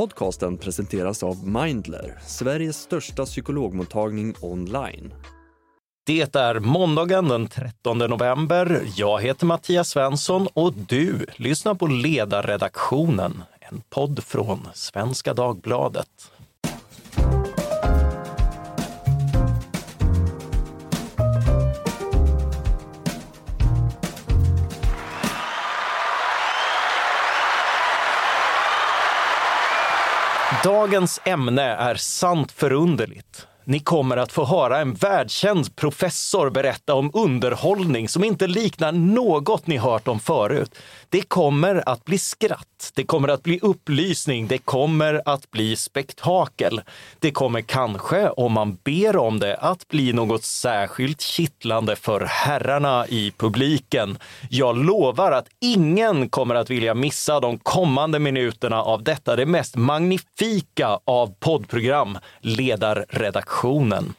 Podcasten presenteras av Mindler, Sveriges största psykologmottagning online. Det är måndagen den 13 november. Jag heter Mattias Svensson och du lyssnar på Ledarredaktionen, en podd från Svenska Dagbladet. Dagens ämne är sant förunderligt. Ni kommer att få höra en världskänd professor berätta om underhållning som inte liknar något ni hört om förut. Det kommer att bli skratt, det kommer att bli upplysning, det kommer att bli spektakel. Det kommer kanske, om man ber om det, att bli något särskilt kittlande för herrarna i publiken. Jag lovar att ingen kommer att vilja missa de kommande minuterna av detta, det mest magnifika av poddprogram, ledarredaktion nationen.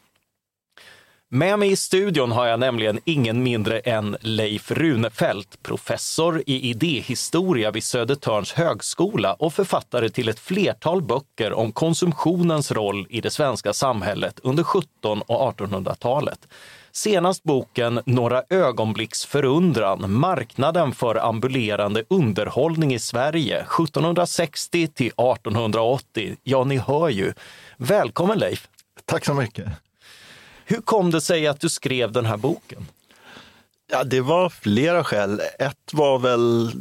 Med mig i studion har jag nämligen ingen mindre än Leif Runefelt, professor i idéhistoria vid Södertörns högskola och författare till ett flertal böcker om konsumtionens roll i det svenska samhället under 1700 och 1800-talet. Senast boken Några ögonblicks förundran, marknaden för ambulerande underhållning i Sverige 1760 till 1880. Ja, ni hör ju. Välkommen Leif! Tack så mycket! Hur kom det sig att du skrev den här boken? Ja, det var flera skäl. Ett var väl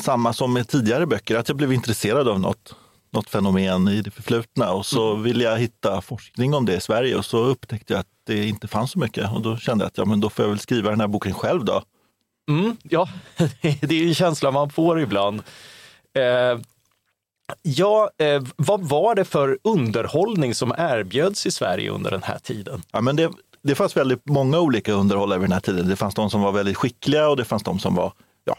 samma som med tidigare böcker, att jag blev intresserad av något, något fenomen i det förflutna och så mm. ville jag hitta forskning om det i Sverige och så upptäckte jag att det inte fanns så mycket och då kände jag att ja, men då får jag väl skriva den här boken själv då. Mm, ja, det är ju en känsla man får ibland. Eh, Ja, eh, vad var det för underhållning som erbjöds i Sverige under den här tiden? Ja, men det, det fanns väldigt många olika underhållare vid den här tiden. Det fanns de som var väldigt skickliga och det fanns de som var ja,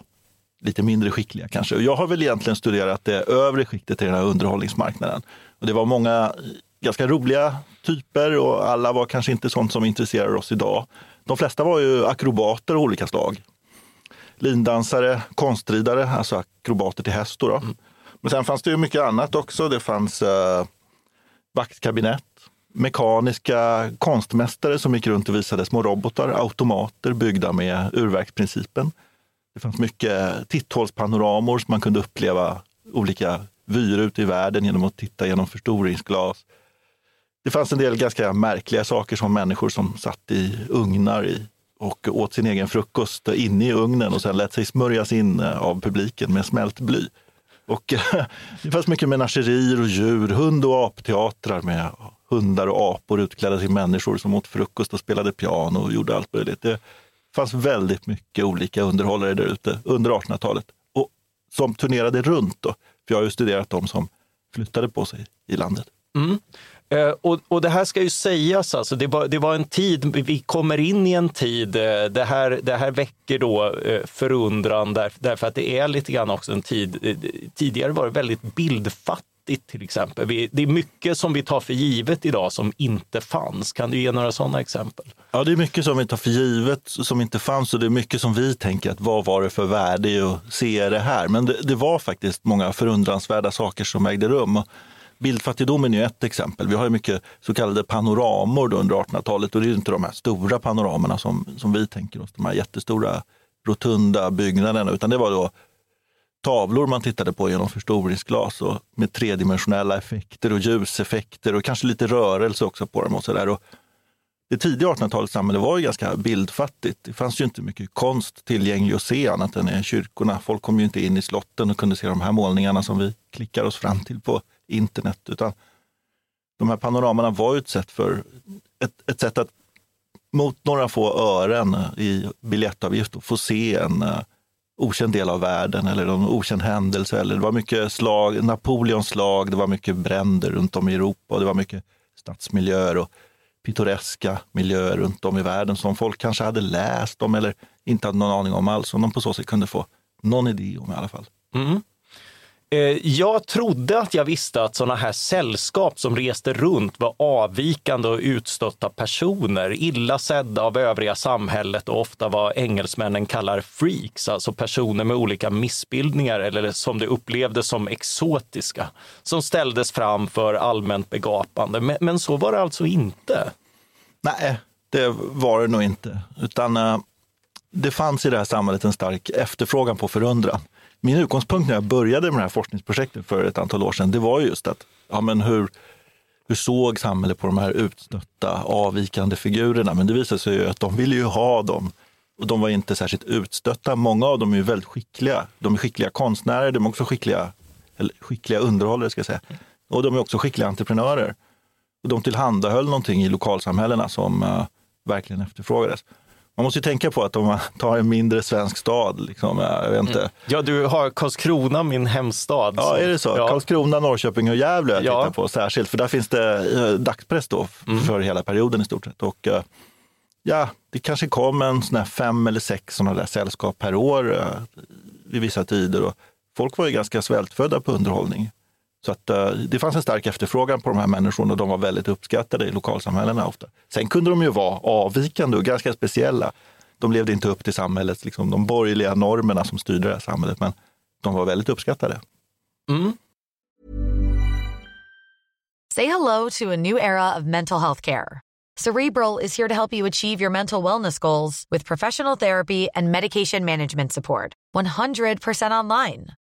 lite mindre skickliga kanske. Och jag har väl egentligen studerat det övre skiktet i den här underhållningsmarknaden. Och det var många ganska roliga typer och alla var kanske inte sånt som intresserar oss idag. De flesta var ju akrobater av olika slag. Lindansare, konstridare, alltså akrobater till häst. Då, då. Mm. Men sen fanns det ju mycket annat också. Det fanns eh, vaktkabinett, mekaniska konstmästare som gick runt och visade små robotar, automater byggda med urverksprincipen. Det fanns mycket titthålspanoramor som man kunde uppleva olika vyer ute i världen genom att titta genom förstoringsglas. Det fanns en del ganska märkliga saker som människor som satt i ugnar i och åt sin egen frukost inne i ugnen och sen lät sig smörjas in eh, av publiken med smält bly. Och eh, det fanns mycket menagerier och djur, hund och apteatrar med hundar och apor utklädda till människor som åt frukost och spelade piano och gjorde allt möjligt. Det fanns väldigt mycket olika underhållare där ute under 1800-talet och som turnerade runt. Då, för jag har ju studerat de som flyttade på sig i landet. Mm. Eh, och, och, det här ska ju sägas, alltså, det, var, det var en tid, vi kommer in i en tid, eh, det här, det här väcker då eh, förundran där, därför att det är lite grann också en tid, tidigare var det väldigt bildfattigt till exempel. Vi, det är mycket som vi tar för givet idag som inte fanns. Kan du ge några sådana exempel? Ja, det är mycket som vi tar för givet som inte fanns och det är mycket som vi tänker att vad var det för värde i att se det här? Men det, det var faktiskt många förundransvärda saker som ägde rum. Bildfattigdomen är ett exempel. Vi har ju mycket så kallade panoramor under 1800-talet och det är inte de här stora panoramorna som, som vi tänker oss, de här jättestora rotunda byggnaderna, utan det var då tavlor man tittade på genom förstoringsglas och med tredimensionella effekter och ljuseffekter och kanske lite rörelse också på dem. och så där. Det tidiga 1800-talets samhälle var ju ganska bildfattigt. Det fanns ju inte mycket konst tillgänglig att se annat än i kyrkorna. Folk kom ju inte in i slotten och kunde se de här målningarna som vi klickar oss fram till på internet. Utan de här panoramorna var ju ett sätt, för, ett, ett sätt att mot några få ören i biljettavgift få se en uh, okänd del av världen eller en okänd händelse. Eller det var mycket slag, Napoleons slag, det var mycket bränder runt om i Europa och det var mycket stadsmiljöer och pittoreska miljöer runt om i världen som folk kanske hade läst om eller inte hade någon aning om alls. Som de på så sätt kunde få någon idé om i alla fall. Mm. Eh, jag trodde att jag visste att sådana här sällskap som reste runt var avvikande och utstötta personer, illa sedda av övriga samhället och ofta vad engelsmännen kallar freaks, alltså personer med olika missbildningar eller som det upplevdes som exotiska, som ställdes fram för allmänt begapande. Men, men så var det alltså inte? Nej, det var det nog inte. Utan uh, det fanns i det här samhället en stark efterfrågan på förundran min utgångspunkt när jag började med det här forskningsprojektet för ett antal år sedan, det var just att ja, men hur, hur såg samhället på de här utstötta, avvikande figurerna? Men det visade sig ju att de ville ju ha dem. Och de var inte särskilt utstötta. Många av dem är ju väldigt skickliga. De är skickliga konstnärer, de är också skickliga, eller skickliga underhållare ska jag säga. Och de är också skickliga entreprenörer. Och de tillhandahöll någonting i lokalsamhällena som uh, verkligen efterfrågades. Man måste ju tänka på att om man tar en mindre svensk stad, liksom, jag vet inte. Mm. Ja, du har Karlskrona, min hemstad. Ja, är det så? Ja. Karlskrona, Norrköping och Gävle jag ja. på särskilt, för där finns det eh, dagspress då mm. för hela perioden i stort sett. Och, eh, ja, det kanske kom en sån här fem eller sex sådana där sällskap per år uh, vid vissa tider. Och folk var ju ganska svältfödda på underhållning. Så att, uh, det fanns en stark efterfrågan på de här människorna och de var väldigt uppskattade i lokalsamhällena ofta. Sen kunde de ju vara avvikande och ganska speciella. De levde inte upp till samhällets, liksom, de borgerliga normerna som styrde det här samhället, men de var väldigt uppskattade. Mm. Say hello to a new era of mental health care. Cerebral is here to help you achieve your mental wellness goals with professional therapy and medication management support. 100% online.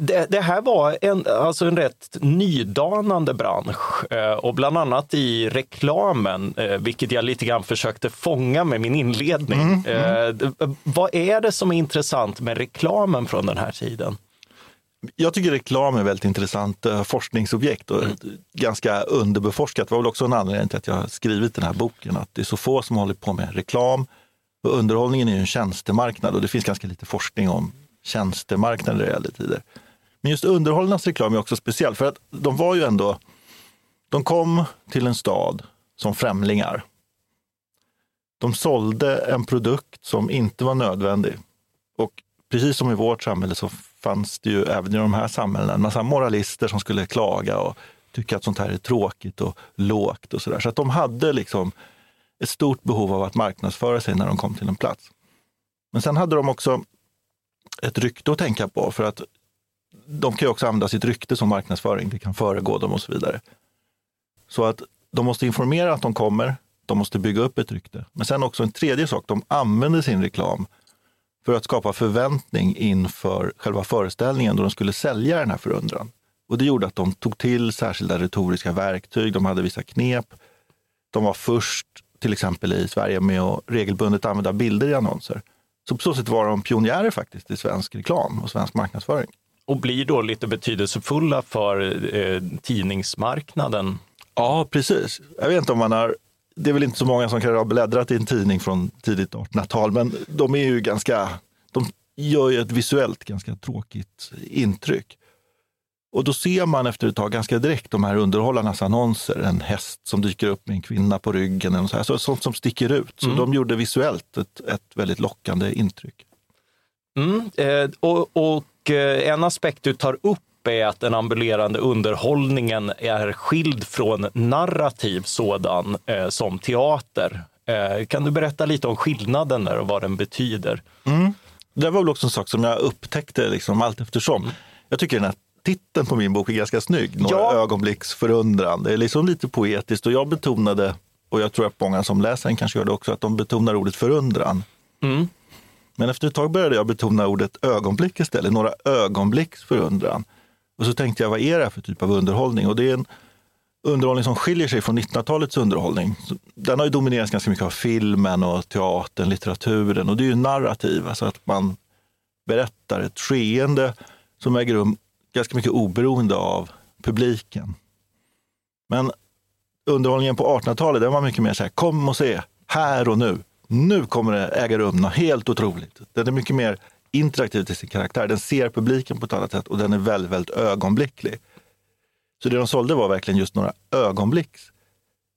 Det, det, här var en, alltså en rätt nydanande bransch eh, och bland annat i reklamen, eh, vilket jag lite grann försökte fånga med min inledning. Mm, mm. Eh, vad är det som är intressant med reklamen från den här tiden? Jag tycker reklam är ett väldigt intressant forskningsobjekt och mm. ganska underbeforskat. Det var väl också en anledning till att jag skrivit den här boken, att det är så få som håller på med reklam. Och underhållningen är ju en tjänstemarknad och det finns ganska lite forskning om tjänstemarknader i äldre tider. Men just underhållarnas reklam är också speciell för att de var ju ändå, de kom till en stad som främlingar. De sålde en produkt som inte var nödvändig. Och precis som i vårt samhälle så fanns det ju även i de här samhällena en massa moralister som skulle klaga och tycka att sånt här är tråkigt och lågt och sådär. Så att de hade liksom ett stort behov av att marknadsföra sig när de kom till en plats. Men sen hade de också ett rykte att tänka på för att de kan ju också använda sitt rykte som marknadsföring. Det kan föregå dem och så vidare. Så att de måste informera att de kommer. De måste bygga upp ett rykte. Men sen också en tredje sak. De använder sin reklam för att skapa förväntning inför själva föreställningen då de skulle sälja den här förundran. Och det gjorde att de tog till särskilda retoriska verktyg. De hade vissa knep. De var först, till exempel i Sverige, med att regelbundet använda bilder i annonser. Så på så sätt var de pionjärer faktiskt i svensk reklam och svensk marknadsföring och blir då lite betydelsefulla för eh, tidningsmarknaden. Ja, precis. Jag vet inte om man har det är väl inte så många som kan ha bläddrat i en tidning från tidigt 1800-tal, men de är ju ganska, de gör ju ett visuellt ganska tråkigt intryck. Och då ser man efter ett tag ganska direkt de här underhållarnas annonser, en häst som dyker upp med en kvinna på ryggen, och så här, så, sånt som sticker ut. Så mm. de gjorde visuellt ett, ett väldigt lockande intryck. Mm, eh, och, och Eh, en aspekt du tar upp är att den ambulerande underhållningen är skild från narrativ sådan eh, som teater. Eh, kan du berätta lite om skillnaden där och vad den betyder? Mm. Det var väl också en sak som jag upptäckte liksom allt eftersom. Jag tycker den här titeln på min bok är ganska snygg. Några ja. ögonblicks förundran. Det är liksom lite poetiskt och jag betonade, och jag tror att många som läser den kanske gör det också, att de betonar ordet förundran. Mm. Men efter ett tag började jag betona ordet ögonblick istället, några ögonblicks förundran. Och så tänkte jag, vad är det här för typ av underhållning? Och det är en underhållning som skiljer sig från 1900-talets underhållning. Den har ju dominerats ganska mycket av filmen och teatern, litteraturen och det är ju narrativ, alltså att man berättar ett skeende som äger rum ganska mycket oberoende av publiken. Men underhållningen på 1800-talet den var mycket mer så här, kom och se, här och nu. Nu kommer det äga rum något helt otroligt. Den är mycket mer interaktiv till sin karaktär. Den ser publiken på ett annat sätt och den är väldigt, väldigt ögonblicklig. Så det de sålde var verkligen just några ögonblicks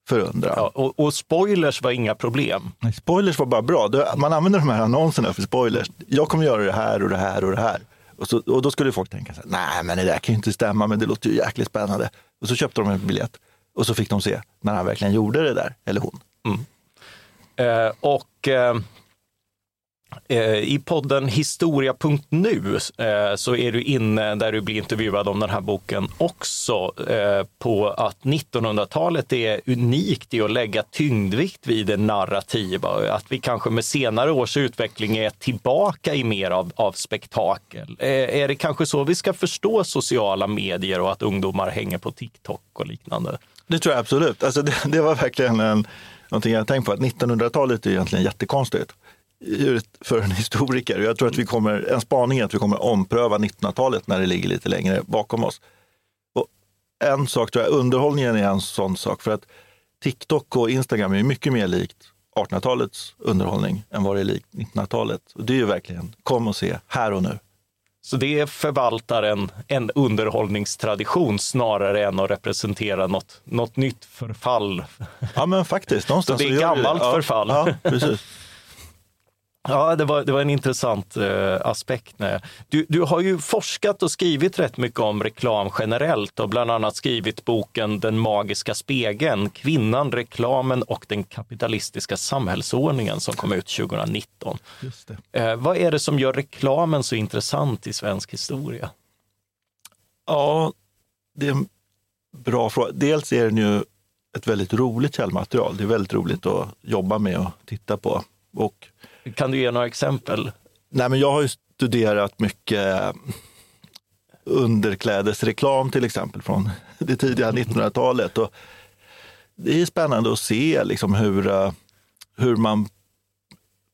förundran. Ja, och, och, spoilers var inga problem. Nej, spoilers var bara bra. Man använder de här annonserna för spoilers. Jag kommer göra det här och det här och det här. Och, så, och då skulle folk tänka så här, nej men det där kan ju inte stämma, men det låter ju jäkligt spännande. Och så köpte de en biljett och så fick de se när han verkligen gjorde det där, eller hon. Mm. Eh, och eh, eh I podden Historia.nu eh, så är du inne, där du blir intervjuad om den här boken, också eh, på att 1900-talet är unikt i att lägga tyngdvikt vid det narrativa. Att vi kanske med senare års utveckling är tillbaka i mer av, av spektakel. Eh, är det kanske så vi ska förstå sociala medier och att ungdomar hänger på TikTok och liknande? Det tror jag absolut. Alltså det, det var verkligen en, någonting jag tänkt på, att 1900-talet är egentligen jättekonstigt för en historiker. Jag tror att vi kommer, en spaning är att vi kommer ompröva 1900-talet när det ligger lite längre bakom oss. Och en sak tror jag, underhållningen är en sån sak. För att TikTok och Instagram är mycket mer likt 1800-talets underhållning än vad det är likt 1900-talet. Och det är ju verkligen, kom och se här och nu. Så det förvaltar en, en underhållningstradition snarare än att representera något, något nytt förfall. Ja men faktiskt. Någonstans så det är gammalt det. förfall. Ja, precis. Ja, det var, det var en intressant eh, aspekt. Du, du har ju forskat och skrivit rätt mycket om reklam generellt och bland annat skrivit boken Den magiska spegeln, kvinnan, reklamen och den kapitalistiska samhällsordningen som kom ut 2019. Just eh, vad är det som gör reklamen så intressant i svensk historia? Ja, det är en bra fråga. Dels är den ju ett väldigt roligt källmaterial. Det är väldigt roligt att jobba med och titta på. Och kan du ge några exempel? Nej, men jag har ju studerat mycket underklädesreklam till exempel från det tidiga 1900-talet. Och det är spännande att se liksom hur, eh, hur man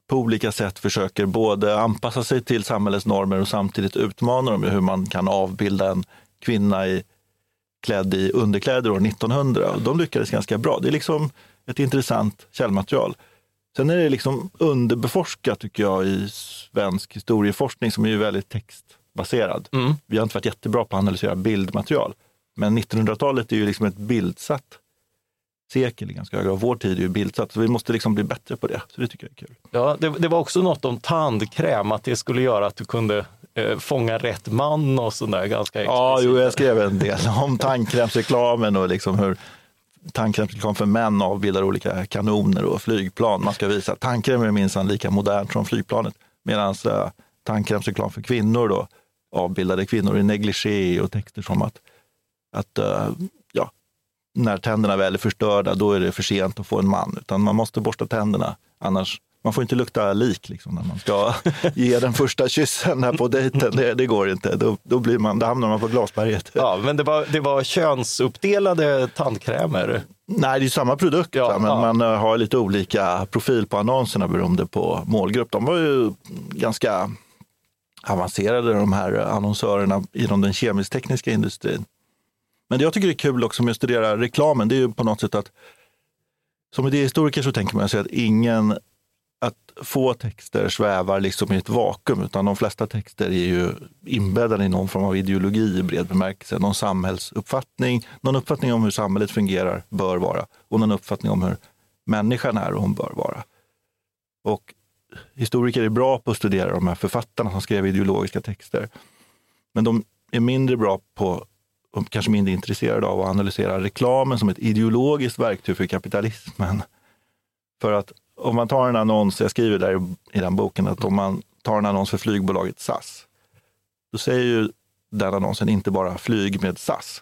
på olika sätt försöker både anpassa sig till samhällets normer och samtidigt utmana dem. Hur man kan avbilda en kvinna i, klädd i underkläder år 1900. Och de lyckades ganska bra. Det är liksom ett intressant källmaterial. Sen är det liksom underbeforskat tycker jag i svensk historieforskning som är ju väldigt textbaserad. Mm. Vi har inte varit jättebra på att analysera bildmaterial. Men 1900-talet är ju liksom ett bildsatt sekel i ganska hög grad. Vår tid är ju bildsatt, så vi måste liksom bli bättre på det. Så det tycker jag är kul. Ja, det, det var också något om tandkräm, att det skulle göra att du kunde eh, fånga rätt man och sådär ganska explicit. Ja, jo, jag skrev en del om tandkrämsreklamen och liksom hur tandkrämsreklam för män avbildar olika kanoner och flygplan. Man ska visa att tandkräm är minsann lika modernt som flygplanet. Medan uh, eh, tandkrämsreklam för kvinnor då avbildade kvinnor i negligé och texter som att, att uh, ja, när tänderna väl är förstörda, då är det för sent att få en man. Utan man måste borsta tänderna, annars man får inte lukta lik liksom, när man ska ge den första kyssen här på dejten. Det, det går inte. Då, då, blir man, då hamnar man på glasberget. Ja, men det var, det var könsuppdelade tandkrämer? Nej, det är samma produkt, ja, men ja. man eh, har lite olika profil på annonserna beroende på målgrupp. De var ju ganska avancerade de här annonsörerna inom den kemisk-tekniska industrin. Men det jag tycker är kul också med att studera reklamen, det är ju på något sätt att som idéhistoriker så tänker man sig att ingen att få texter svävar liksom i ett vakuum, utan de flesta texter är ju inbäddade i någon form av ideologi i bred bemärkelse. Någon samhällsuppfattning, någon uppfattning om hur samhället fungerar, bör vara, och någon uppfattning om hur människan är och hon bör vara. Och historiker är bra på att studera de här författarna som skrev ideologiska texter. Men de är mindre bra på, och kanske mindre intresserade av att analysera reklamen som ett ideologiskt verktyg för kapitalismen. För att om man tar en annons, jag skriver där i den boken, att om man tar en annons för flygbolaget SAS, då säger ju den annonsen inte bara flyg med SAS,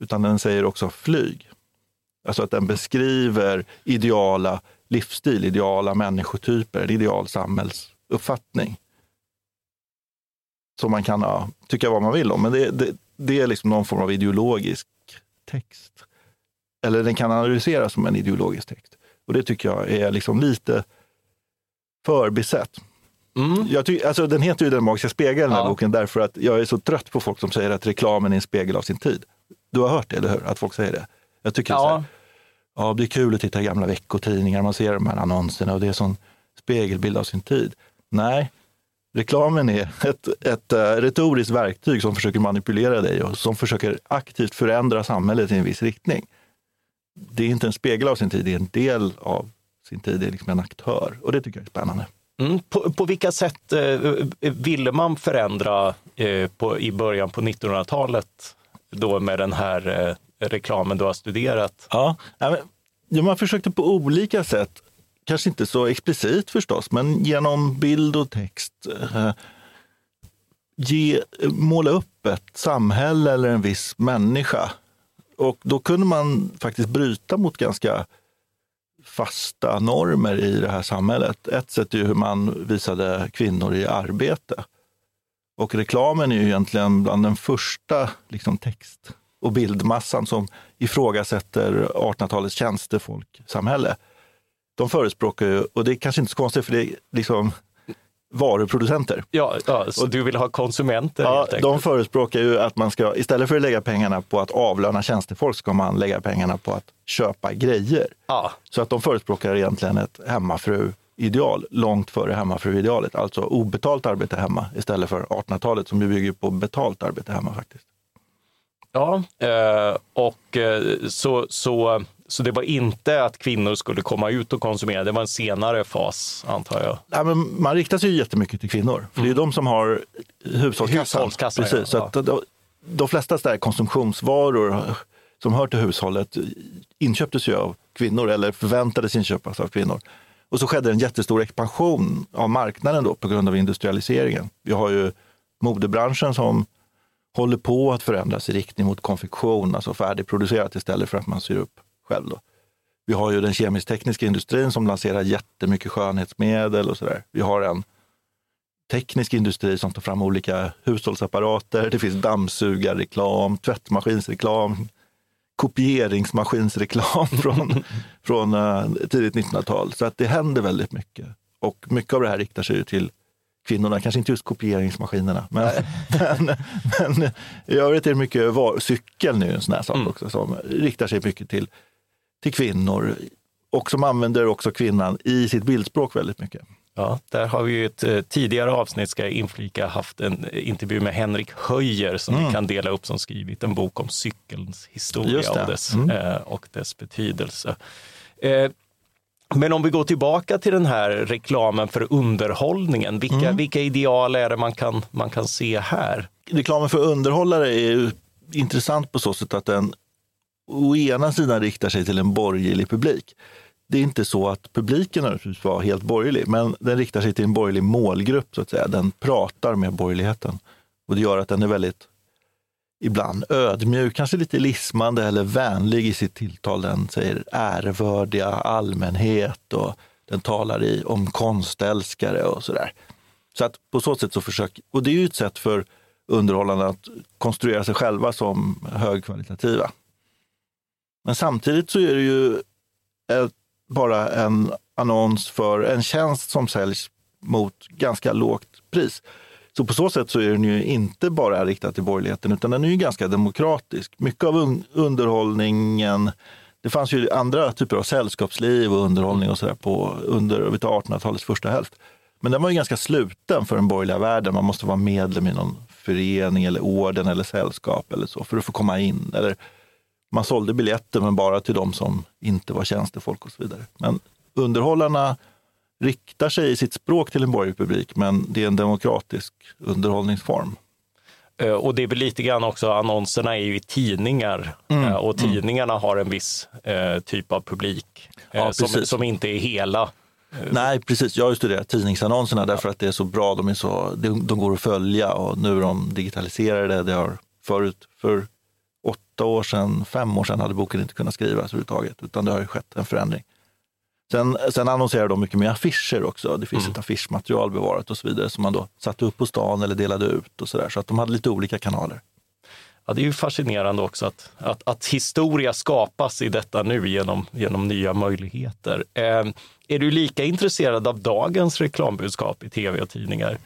utan den säger också flyg. Alltså att den beskriver ideala livsstil, ideala människotyper, en ideal samhällsuppfattning. Som man kan ja, tycka vad man vill om, men det, det, det är liksom någon form av ideologisk text. Eller den kan analyseras som en ideologisk text. Och det tycker jag är liksom lite förbisett. Mm. Jag ty, alltså, den heter ju Den magiska spegeln, den här Ja. boken, därför att jag är så trött på folk som säger att reklamen är en spegel av sin tid. Du har hört det, eller hur? Att folk säger det. Jag tycker är så här, Ja, ja, det är kul att titta i gamla veckotidningar, man ser de här annonserna och det är sån spegelbild av sin tid. Nej, reklamen är ett, ett uh, retoriskt verktyg som försöker manipulera dig och som försöker aktivt förändra samhället i en viss riktning. Det är inte en spegel av sin tid, det är en del av sin tid, det är liksom en aktör och det tycker jag är spännande. Mm. På, på vilka sätt eh, ville man förändra eh, på, i början på 1900-talet då med den här eh, reklamen du har studerat? Ja, ja, man försökte på olika sätt, kanske inte så explicit förstås, men genom bild och text eh, ge, måla upp ett samhälle eller en viss människa. Och då kunde man faktiskt bryta mot ganska fasta normer i det här samhället. Ett sätt är ju hur man visade kvinnor i arbete. Och reklamen är ju egentligen bland den första liksom, text och bildmassan som ifrågasätter 1800-talets tjänstefolksamhälle. De förespråkar ju, och det är kanske inte så konstigt för det liksom varuproducenter. Ja, ja, så du vill ha konsumenter Ja, de förespråkar ju att man ska, istället för att lägga pengarna på att avlöna tjänstefolk, ska man lägga pengarna på att köpa grejer. Ja, Så att de förespråkar egentligen ett hemmafru-ideal långt före hemmafru-idealet. Alltså obetalt arbete hemma istället för 1800-talet som ju bygger på betalt arbete hemma faktiskt. ja. Eh, och eh, så, så, så det var inte att kvinnor skulle komma ut och konsumera, det var en senare fas antar jag. Ja, men man riktar sig ju jättemycket till kvinnor, för det är ju de som har hushållskassan. Hushållskassan, Precis, ja. så att de, de flesta så konsumtionsvaror som hör till hushållet inköptes ju av kvinnor eller förväntades inköpas av kvinnor. Och så skedde en jättestor expansion av marknaden då på grund av industrialiseringen. Vi har ju modebranschen som håller på att förändras i riktning mot konfektion, alltså färdigproducerat istället för att man syr upp själv. Då. Vi har ju den kemisk-tekniska industrin som lanserar jättemycket skönhetsmedel och sådär. Vi har en teknisk industri som tar fram olika hushållsapparater. Det finns dammsugarreklam, tvättmaskinsreklam, kopieringsmaskinsreklam från, från uh, tidigt 1900-tal. Så att det händer väldigt mycket. Och mycket av det här riktar sig ju till kvinnorna, kanske inte just kopieringsmaskinerna. Men, men, men i övrigt är det mycket, var, cykeln är ju en sån här sak också som riktar sig mycket till, till kvinnor och som använder också kvinnan i sitt bildspråk väldigt mycket. Ja, där har vi ju ett eh, tidigare avsnitt, ska jag inflika, haft en eh, intervju med Henrik Höjer som vi kan dela upp som skrivit en bok om cykelns historia och dess, Mm. eh, och dess betydelse. Men om vi går tillbaka till den här reklamen för underhållningen, vilka, vilka ideal är det man kan, man kan se här? reklamen för underhållare är intressant på så sätt att den å ena sidan riktar sig till en borgerlig publik. Det är inte så att publiken naturligtvis var helt borgerlig, men den riktar sig till en borgerlig målgrupp så att säga. Den pratar med borgerligheten och det gör att den är väldigt ibland ödmjuk, kanske lite lismande eller vänlig i sitt tilltal. Den säger ärevördiga allmänhet och den talar i, om konstälskare och sådär. Så att på så sätt så försöker, och det är ju ett sätt för underhållarna att konstruera sig själva som högkvalitativa. Men samtidigt så är det ju ett, bara en annons för en tjänst som säljs mot ganska lågt pris. Så på så sätt så är den ju inte bara riktad till borgerligheten utan den är ju ganska demokratisk. Mycket av un- underhållningen, det fanns ju andra typer av sällskapsliv och underhållning och sådär på under 1800-talets första hälft. Men den var ju ganska sluten för den borgerliga världen. Man måste vara medlem i någon förening eller orden eller sällskap eller så för att få komma in. Eller man sålde biljetter men bara till de som inte var tjänstefolk och så vidare. Men underhållarna riktar sig i sitt språk till en borgerlig publik men det är en demokratisk underhållningsform. Eh, Och det är väl lite grann också, annonserna är ju i tidningar Mm, eh, och tidningarna har en viss eh, typ av publik eh, Ja, som, precis. som inte är hela. Nej, precis. Jag har ju studerat tidningsannonserna därför att det är så bra. De, är så, de, de går att följa och nu är de digitaliserade. Det har förut, för åtta år sedan, fem år sedan hade boken inte kunnat skrivas överhuvudtaget, utan det har ju skett en förändring. Sen, sen annonserade de mycket med affischer också. Det finns ett affischmaterial bevarat och så vidare som man då satte upp på stan eller delade ut och så där. Så att de hade lite olika kanaler. Ja, det är ju fascinerande också att, att, att historia skapas i detta nu genom, genom nya möjligheter. Eh, är du lika intresserad av dagens reklambudskap i tv och tidningar?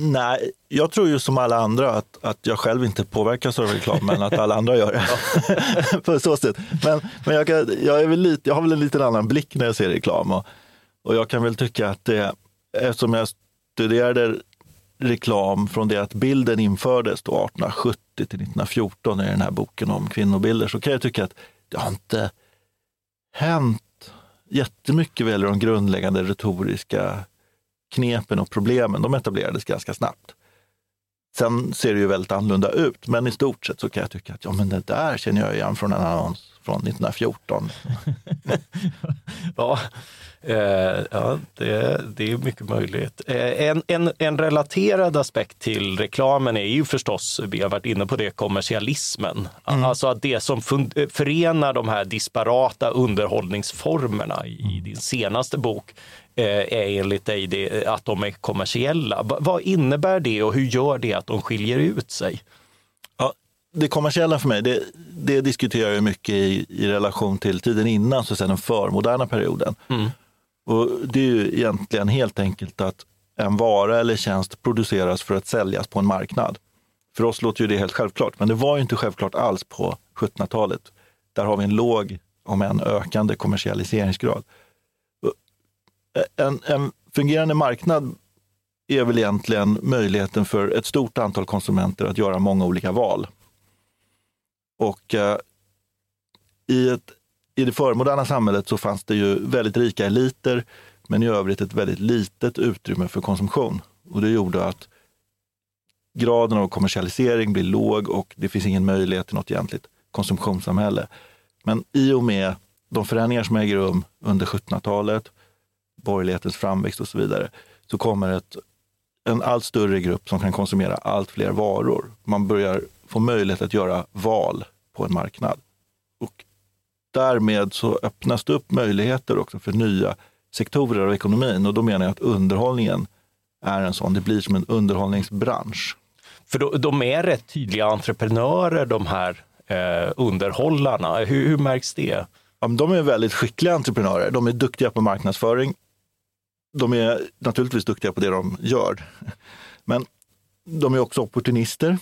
Nej, jag tror ju som alla andra att, att jag själv inte påverkas av reklam, men att alla andra gör det. På så sätt. Men, men jag, kan, jag, är lite, jag har väl en lite annan blick när jag ser reklam. Och, och jag kan väl tycka att det, eftersom jag studerade reklam från det att bilden infördes då 1870 till 1914 i den här boken om kvinnobilder, så kan jag tycka att det har inte hänt jättemycket väl i de grundläggande retoriska knepen och problemen, de etablerades ganska snabbt. Sen ser det ju väldigt annorlunda ut, men i stort sett så kan jag tycka att ja, men det där känner jag igen från en annons från 1914. Ja, eh, ja det, det är mycket möjligt. Eh, en, en, en relaterad aspekt till reklamen är ju förstås, vi har varit inne på det, kommersialismen. Alltså att det som fun- förenar de här disparata underhållningsformerna i, i din senaste bok eh, är enligt dig det, att de är kommersiella. Va- vad innebär det och hur gör det att de skiljer ut sig? Ja, det kommersiella för mig, det, det diskuterar jag mycket i, i relation till tiden innan, så säga den förmoderna perioden. Och det är ju egentligen helt enkelt att en vara eller tjänst produceras för att säljas på en marknad. För oss låter ju det helt självklart, men det var ju inte självklart alls på 1700-talet. Där har vi en låg, om än ökande, kommersialiseringsgrad. En, en fungerande marknad är väl egentligen möjligheten för ett stort antal konsumenter att göra många olika val. Och eh, i, ett, i det förmoderna samhället så fanns det ju väldigt rika eliter, men i övrigt ett väldigt litet utrymme för konsumtion. Och det gjorde att graden av kommersialisering blir låg och det finns ingen möjlighet till något egentligt konsumtionssamhälle. Men i och med de förändringar som äger rum under 1700-talet, borgerlighetens framväxt och så vidare, så kommer ett, en allt större grupp som kan konsumera allt fler varor. Man börjar få möjlighet att göra val på en marknad. Och därmed så öppnas det upp möjligheter också för nya sektorer av ekonomin. Och då menar jag att underhållningen är en sån. Det blir som en underhållningsbransch. För då, de är rätt tydliga entreprenörer, de här eh, underhållarna. Hur, hur märks det? Ja, de är väldigt skickliga entreprenörer. De är duktiga på marknadsföring. De är naturligtvis duktiga på det de gör. Men de är också opportunister.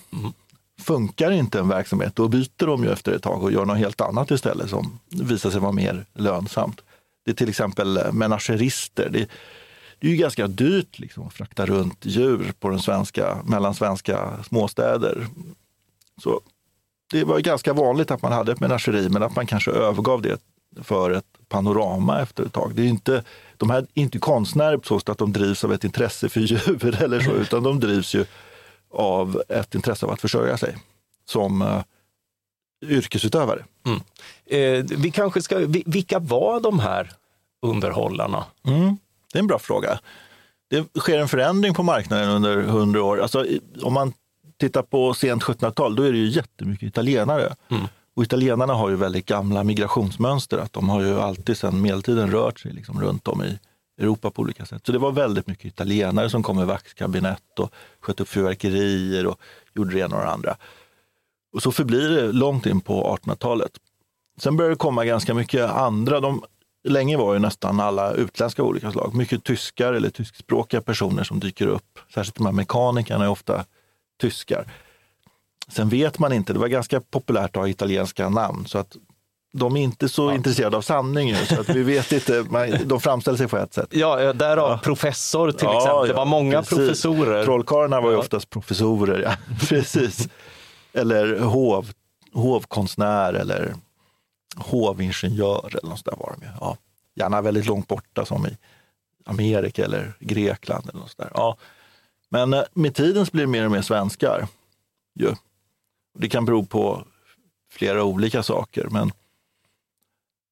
Funkar inte en verksamhet, då byter de ju efter ett tag och gör något helt annat istället som visar sig vara mer lönsamt. Det är till exempel menagerister. Det, det är ju ganska dyrt liksom, att frakta runt djur på den svenska, mellan svenska småstäder. Så det var ganska vanligt att man hade ett menageri, men att man kanske övergav det för ett panorama efter ett tag. Det är inte, de här är inte konstnärer på så sätt att de drivs av ett intresse för djur eller så, utan de drivs ju av ett intresse av att försörja sig som uh, yrkesutövare. Eh, vi kanske ska, vi- vilka var de här underhållarna? Mm, det är en bra fråga. Det sker en förändring på marknaden under hundra år. Alltså, om man tittar på sent 1700-tal, då är det ju jättemycket italienare. Och italienarna har ju väldigt gamla migrationsmönster. Att de har ju alltid sedan medeltiden rört sig liksom runt om i Europa på olika sätt. Så det var väldigt mycket italienare som kom med vaxkabinett och sköt upp fyrverkerier och gjorde det ena och det andra. Och så förblir det långt in på 1800-talet. Sen började det komma ganska mycket andra. De, länge var ju nästan alla utländska av olika slag. Mycket tyskar eller tyskspråkiga personer som dyker upp. Särskilt de här mekanikerna är ofta tyskar. Sen vet man inte, det var ganska populärt att ha italienska namn. Så att de är inte så intresserade av sanning. ju, Så att vi vet inte, man- de framställer sig på ett sätt. Ja, eh, därav Ja. professor till Ja, exempel. Det ja, var många precis. professorer. Trollkarlarna var ju Ja. oftast professorer, ja. precis. Eller hov, hovkonstnär eller hovingenjör eller något sådär var de ju. Ja. Gärna väldigt långt borta som i Amerika eller Grekland eller något sådär. Ja. Men eh, med tiden blir det mer och mer svenskar. Ju. Det kan bero på flera olika saker, men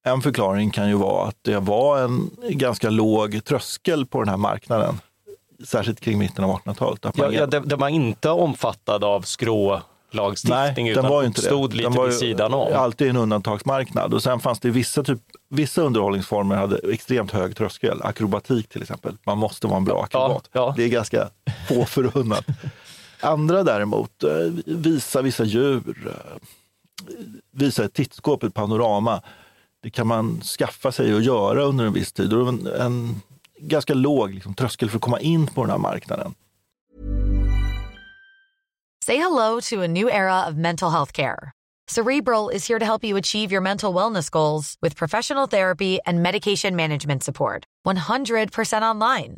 en förklaring kan ju vara att det var en ganska låg tröskel på den här marknaden. Särskilt kring mitten av 1800-talet. Att Ja, ja, det var inte omfattad av skrå, lagstiftning Nej, utan den var ju inte stod det. lite den var vid sidan om. Alltid en undantagsmarknad. Och sen fanns det vissa, typ, vissa underhållningsformer hade extremt hög tröskel. Akrobatik till exempel. Man måste vara en bra akrobat. ja. Det är ganska få förunnat. Andra däremot, visar visa vissa djur, visar visa ett tittskåp, ett panorama. Det kan man skaffa sig och göra under en viss tid. Och en, en ganska låg liksom, tröskel för att komma in på den här marknaden. Say hello to a new era of mental health care. Cerebral is here to help you achieve your mental wellness goals with professional therapy and medication management support. 100% online.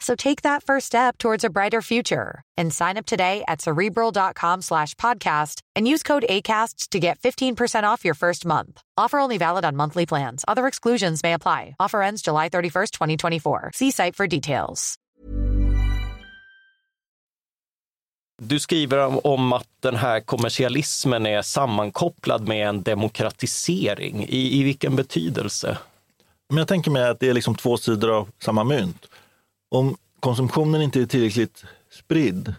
So take that first step towards a brighter future and sign up today at cerebral.com slash podcast and use code ACasts to get 15% off your first month. Offer only valid on monthly plans. Other exclusions may apply. Offer ends July 31st, 2024. See site for details. Du skriver om att den här kommersialismen är sammankopplad med en demokratisering. I, i vilken betydelse? Men jag tänker mig att det är liksom två sidor av samma mynt. Om konsumtionen inte är tillräckligt spridd,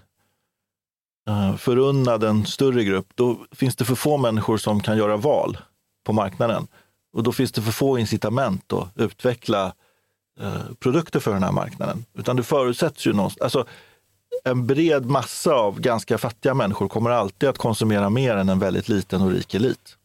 eh, förunnad en större grupp, då finns det för få människor som kan göra val på marknaden. Och då finns det för få incitament att utveckla eh, produkter för den här marknaden. Utan det förutsätts ju någonstans, alltså en bred massa av ganska fattiga människor kommer alltid att konsumera mer än en väldigt liten och rik elit.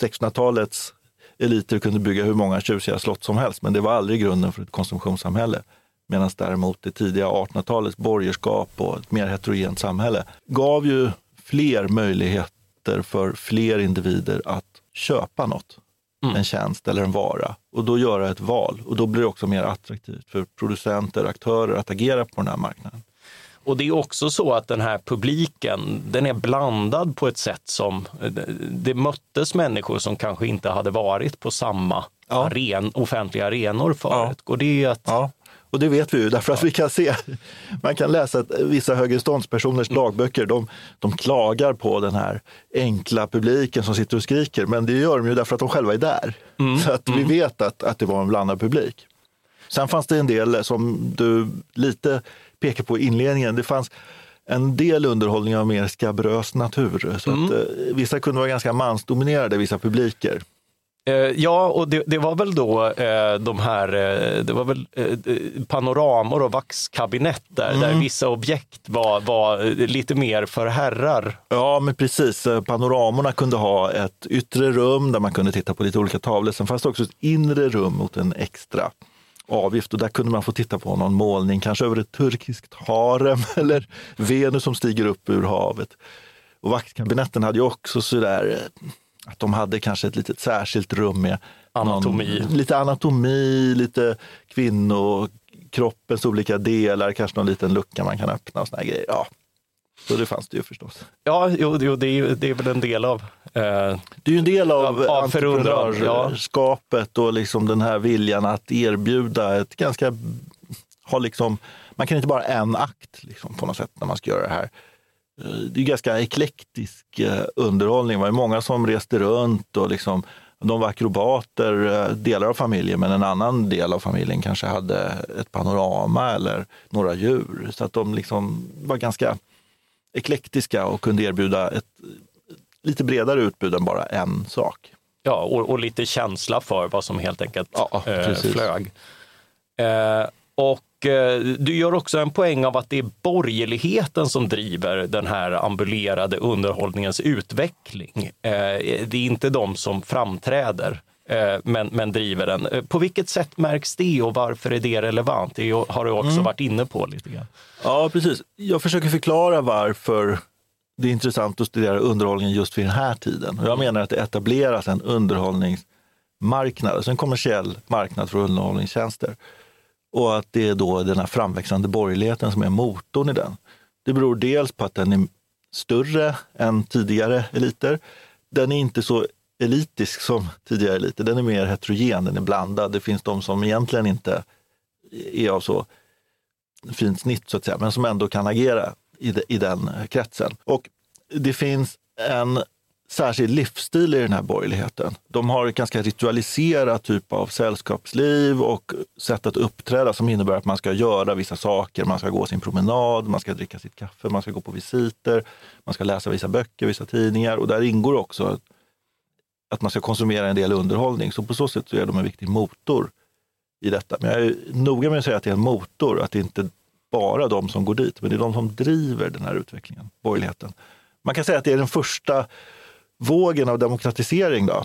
1600-talets eliter kunde bygga hur många tjusiga slott som helst, men det var aldrig grunden för ett konsumtionssamhälle. Medan däremot det tidiga 1800-talets borgerskap och ett mer heterogent samhälle gav ju fler möjligheter för fler individer att köpa något. En tjänst eller en vara och då göra ett val. Och då blir det också mer attraktivt för producenter och aktörer att agera på den här marknaden. Och det är också så att den här publiken, den är blandad på ett sätt som det möttes människor som kanske inte hade varit på samma Ja. aren, offentliga arenor förut. Och det är att Ja, och det vet vi ju därför att vi kan se, man kan läsa att vissa högreståndspersoners dagböcker, de, de klagar på den här enkla publiken som sitter och skriker, men det gör de ju därför att de själva är där. Så att vi vet att, att det var en blandad publik. Sen fanns det en del som du lite pekar på i inledningen, det fanns en del underhållning av mer skabrös natur. Så att, eh, vissa kunde vara ganska mansdominerade, vissa publiker. Eh, Ja, och det, det var väl då eh, de här, eh, det var väl panoramor och vaxkabinett där, där vissa objekt var, var lite mer för herrar. Ja, men precis. Panoramorna kunde ha ett yttre rum där man kunde titta på lite olika tavlor. Sen fanns det också ett inre rum mot en extra avgift och där kunde man få titta på någon målning, kanske över ett turkiskt harem eller Venus som stiger upp ur havet. Och vaktkabinetten hade ju också sådär att de hade kanske ett litet särskilt rum med Anatomi. Någon, lite anatomi, lite kvinnokroppens olika delar, kanske någon liten lucka man kan öppna och såna grejer. Ja, så det fanns det ju förstås. Ja, jo, jo, det, är, det är väl en del av eh, Det är ju en del av Av- förundran, ja. entreprenörskapet och liksom den här viljan att erbjuda ett ganska, ha liksom, man kan inte bara en akt liksom, på något sätt när man ska göra det här. Eh, Det är ganska eklektisk eh, underhållning. Det var många som reste runt och liksom, de var akrobater, eh, delar av familjen, men en annan del av familjen kanske hade ett panorama eller några djur. Så att de liksom var ganska eklektiska och kunde erbjuda ett lite bredare utbud än bara en sak. Ja, och, och lite känsla för vad som helt enkelt Ja, eh, flög. Eh, och du gör också en poäng av att det är borgerligheten som driver den här ambulerade underhållningens utveckling. Eh, det är inte de som framträder. eh, Men, men driver den. Eh, På vilket sätt märks det och varför är det relevant? Det har du också varit inne på lite grann. Ja, precis. Jag försöker förklara varför det är intressant att studera underhållningen just vid den här tiden. Jag menar att det etableras en underhållningsmarknad, alltså en kommersiell marknad för underhållningstjänster. Och att det är då den här framväxande borgerligheten som är motorn i den. Det beror dels på att den är större än tidigare eliter. den är inte så elitisk som tidigare eliter. Den är mer heterogen, den är blandad. Det finns de som egentligen inte är av så fint snitt så att säga, men som ändå kan agera i, de, i den kretsen. Och det finns en särskild livsstil i den här borgerligheten. De har ett ganska ritualiserat typ av sällskapsliv och sätt att uppträda som innebär att man ska göra vissa saker. Man ska gå sin promenad, man ska dricka sitt kaffe, man ska gå på visiter, man ska läsa vissa böcker, vissa tidningar och där ingår också att man ska konsumera en del underhållning. Så på så sätt så är de en viktig motor i detta. Men jag är noga med att säga att det är en motor, att det inte bara de som går dit, men det är de som driver den här utvecklingen, borgerligheten. Man kan säga att det är den första vågen av demokratisering då,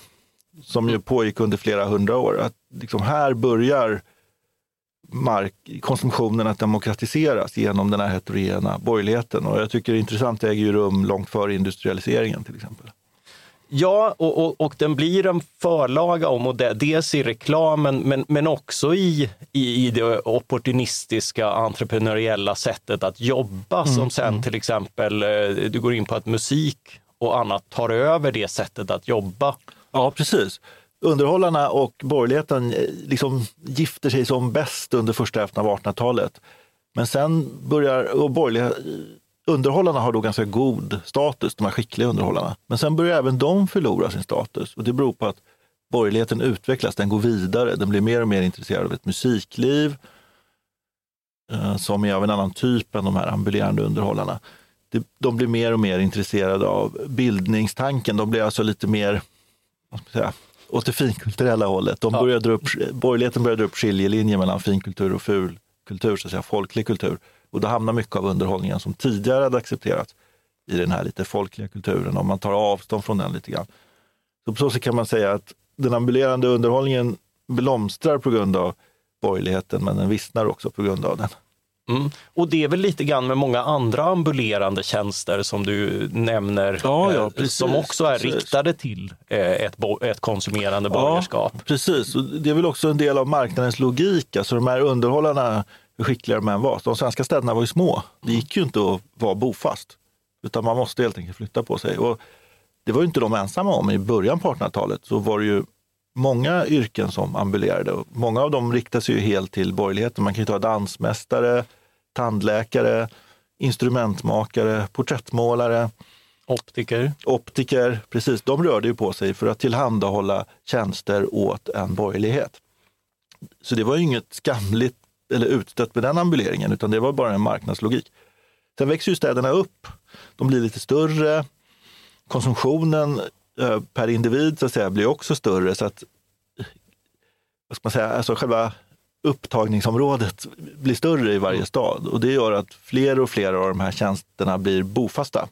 som ju pågick under flera hundra år. Att liksom här börjar mark, konsumtionen att demokratiseras genom den här heterogena borgerligheten. Och jag tycker det är intressant, det äger ju rum långt före industrialiseringen till exempel. Ja, och, och, och, den blir en förlaga om och det, dels i reklamen men, men också i, i, i det opportunistiska entreprenöriella sättet att jobba mm, som sen mm. till exempel, eh, du går in på att musik och annat tar över det sättet att jobba. Ja, precis. Underhållarna och borgerligheten eh, liksom gifter sig som bäst under första hälften av 1800-talet. Men sen börjar, och borgerliga, eh, underhållarna har då ganska god status, de här skickliga underhållarna. Men sen börjar även de förlora sin status och det beror på att borgerligheten utvecklas, den går vidare, den blir mer och mer intresserad av ett musikliv eh, som är av en annan typ än de här ambulerande underhållarna. De blir mer och mer intresserade av bildningstanken, de blir alltså lite mer säga, åt det finkulturella hållet. De börjar dra upp, borgerligheten börjar dra upp skiljelinjer mellan finkultur och fulkultur, så att säga, folklig kultur. Och då hamnar mycket av underhållningen som tidigare hade accepterats i den här lite folkliga kulturen, om man tar avstånd från den lite grann. Så på så sätt kan man säga att den ambulerande underhållningen blomstrar på grund av borgerligheten, men den vissnar också på grund av den. Mm. Och det är väl lite grann med många andra ambulerande tjänster som du nämner, ja, ja, precis, som också är precis. riktade till eh, ett, ett konsumerande borgerskap. Ja, precis, och det är väl också en del av marknadens logik. Alltså de här underhållarna hur skickliga de än var. De svenska städerna var ju små. Det gick ju inte att vara bofast, utan man måste helt enkelt flytta på sig. Och det var ju inte de ensamma om. I början på 1800-talet så var det ju många yrken som ambulerade. Många av dem riktade sig ju helt till borgerligheten. Man kan ju ta dansmästare, tandläkare, instrumentmakare, porträttmålare. Optiker. Optiker, precis. De rörde ju på sig för att tillhandahålla tjänster åt en borgerlighet. Så det var ju inget skamligt eller utstött med den ambuleringen, utan det var bara en marknadslogik. Sen växer ju städerna upp. De blir lite större. Konsumtionen eh, per individ så att säga, blir också större. så att vad ska man säga, alltså själva upptagningsområdet blir större i varje mm. stad och det gör att fler och fler av de här tjänsterna blir bofasta.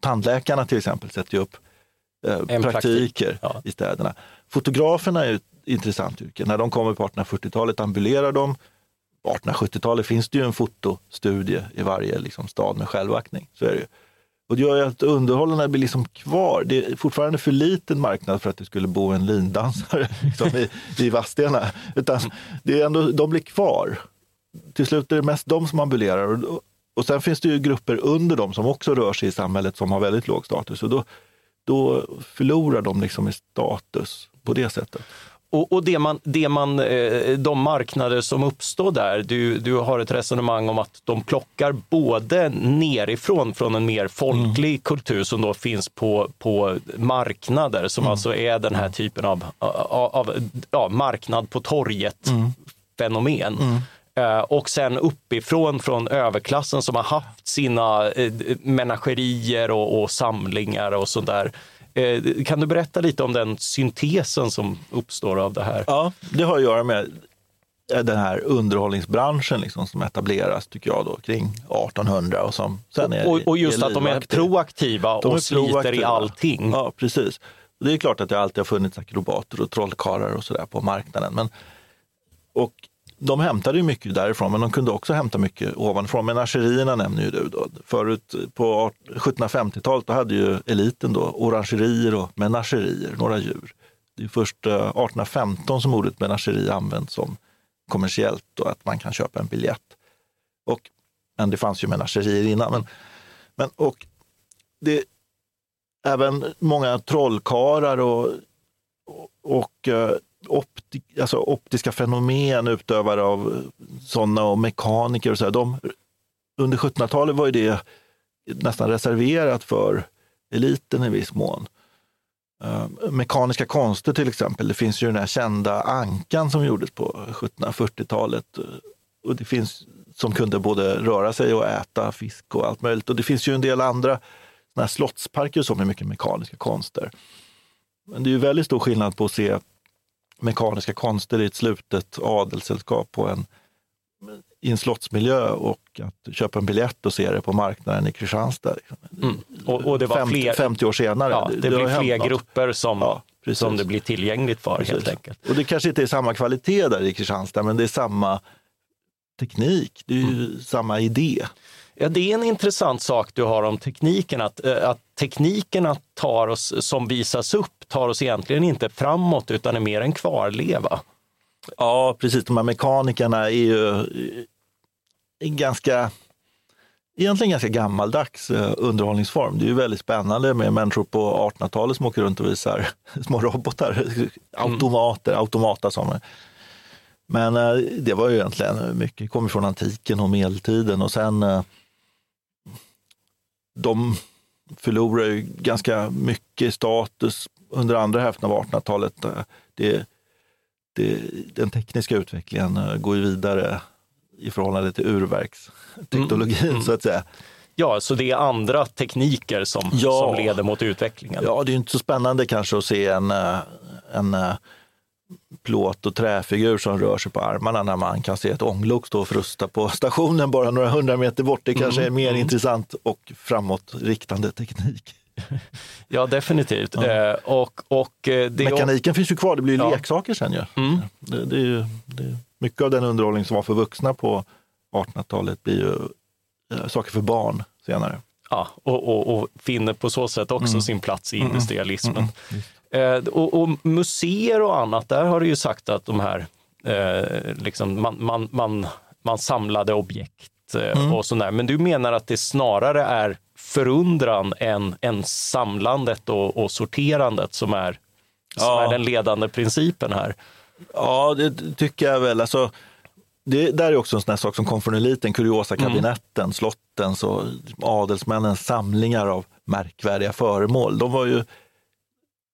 Tandläkarna till exempel sätter ju upp eh, praktiker praktik. ja. i städerna. Fotograferna är ett intressant yrke. När de kommer på 1840-talet ambulerar de, på 1870-talet finns det ju en fotostudie i varje liksom, stad med självaktning. Så är det ju. Och det gör ju att underhållarna blir liksom kvar. Det är fortfarande för liten marknad för att det skulle bo en lindansare liksom, i, i Vadstena. Utan det är ändå, de blir kvar. Till slut är det mest de som ambulerar. Och, och sen finns det ju grupper under dem som också rör sig i samhället som har väldigt låg status. Och då, då förlorar de liksom i status på det sättet. Och, och det man, det man, eh, de marknader som uppstår där, du, du har ett resonemang om att de plockar både nerifrån, från en mer folklig mm. kultur som då finns på, på marknader, som mm. alltså är den här typen av, av, av ja, marknad på torget-fenomen. Mm. Uh, och sen uppifrån från överklassen som har haft sina uh, menagerier och, och samlingar och sådär. Eh, kan du berätta lite om den syntesen som uppstår av det här? Ja, det har att göra med den här underhållningsbranschen liksom, som etableras tycker jag då, kring 1800 och som sen är Och, och just är att de är proaktiva de och är sliter proaktiva. i allting. Ja, precis. Det är klart att det alltid har funnits akrobater och trollkarlar och sådär på marknaden. Men, och de hämtade ju mycket därifrån, men de kunde också hämta mycket ovanifrån. Menagerierna nämner ju du. Då. Förut på 1750-talet då hade ju eliten då orangerier och menagerier, några djur. Det är först eh, 1815 som ordet menageri används som kommersiellt, och att man kan köpa en biljett. Och, men det fanns ju menagerier innan. Men, men, och det, även många trollkarlar och, och, och eh, opti, alltså optiska fenomen, utövare av eh, sådana och mekaniker och så här, de, under 1700-talet var ju det nästan reserverat för eliten i viss mån. Uh, mekaniska konster till exempel. Det finns ju den här kända ankan som gjordes på 1740-talet. Eh, och det finns som kunde både röra sig och äta fisk och allt möjligt. Och det finns ju en del andra såna här slottsparker som är mycket mekaniska konster. Men det är ju väldigt stor skillnad på att se mekaniska konster i ett slutet adelssällskap på en, i en slottsmiljö och att köpa en biljett och se det på marknaden i Kristianstad. Mm. Och, och, det var 50, fler, 50 år senare. Ja, det, det blir fler grupper som, ja, som det blir tillgängligt för precis. helt enkelt. Och det kanske inte är samma kvalitet där i Kristianstad, men det är samma teknik, det är ju mm. samma idé. Ja, det är en intressant sak du har om tekniken, att, eh, att teknikerna tar oss, som visas upp tar oss egentligen inte framåt utan är mer en kvarleva. Ja, precis. De här mekanikerna är ju eh, ganska egentligen ganska gammaldags eh, underhållningsform. Det är ju väldigt spännande med människor på 1800-talet som åker runt och visar små robotar, automater, mm. automata som Men det var ju egentligen mycket, kommer från antiken och medeltiden och sen de förlorar ju ganska mycket status under andra hälften av 1800-talet. Det, det, den tekniska utvecklingen går ju vidare i förhållande till urverksteknologin mm. så att säga. Ja, så det är andra tekniker som, ja. som leder mot utvecklingen? Ja, det är inte så spännande kanske att se en, en plåt och träfigur som rör sig på armarna när man kan se ett ånglok stå och frusta på stationen bara några hundra meter bort. Det kanske mm, är mer mm. intressant och framåtriktande teknik. Ja, definitivt. Eh, och, och eh, det Mekaniken finns ju kvar, det blir ja. leksaker sen ju. Mm. Det, det, är ju det, mycket av den underhållning som var för vuxna på 1800-talet blir ju eh, saker för barn senare. Ja, och, och, och finner på så sätt också mm. sin plats i mm, mm. industrialismen. Eh, och, och, museer och annat, där har du ju sagt att de här, eh, liksom, man, man, man, man samlade objekt eh, mm. och sådär. Men du menar att det snarare är förundran än, än samlandet och, och sorterandet som, är, som ja. är den ledande principen här? Ja, det tycker jag väl. Alltså, det där är också en sån sak som kom från eliten, kuriosakabinetten, mm. slottens och adelsmännens samlingar av märkvärdiga föremål. De var ju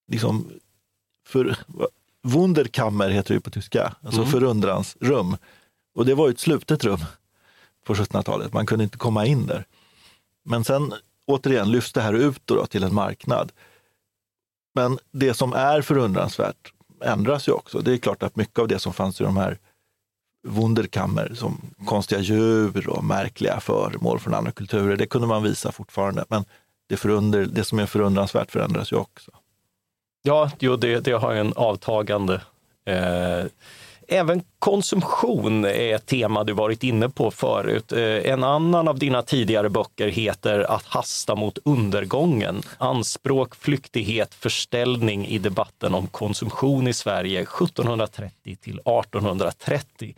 liksom för, Wunderkammer heter det på tyska, alltså mm. förundransrum. Och det var ett slutet rum på 1700-talet, man kunde inte komma in där. Men sen återigen lyfts det här ut då, till en marknad. Men det som är förundransvärt ändras ju också. Det är klart att mycket av det som fanns i de här Wunderkammer, som konstiga djur och märkliga föremål från andra kulturer, det kunde man visa fortfarande. Men det, förunder, det som är förundransvärt förändras ju också. Ja, jo, det, det har en avtagande eh, Även konsumtion är ett tema du varit inne på förut. Eh, en annan av dina tidigare böcker heter Att hasta mot undergången. Anspråk, flyktighet, förställning i debatten om konsumtion i Sverige 1730 till 1830.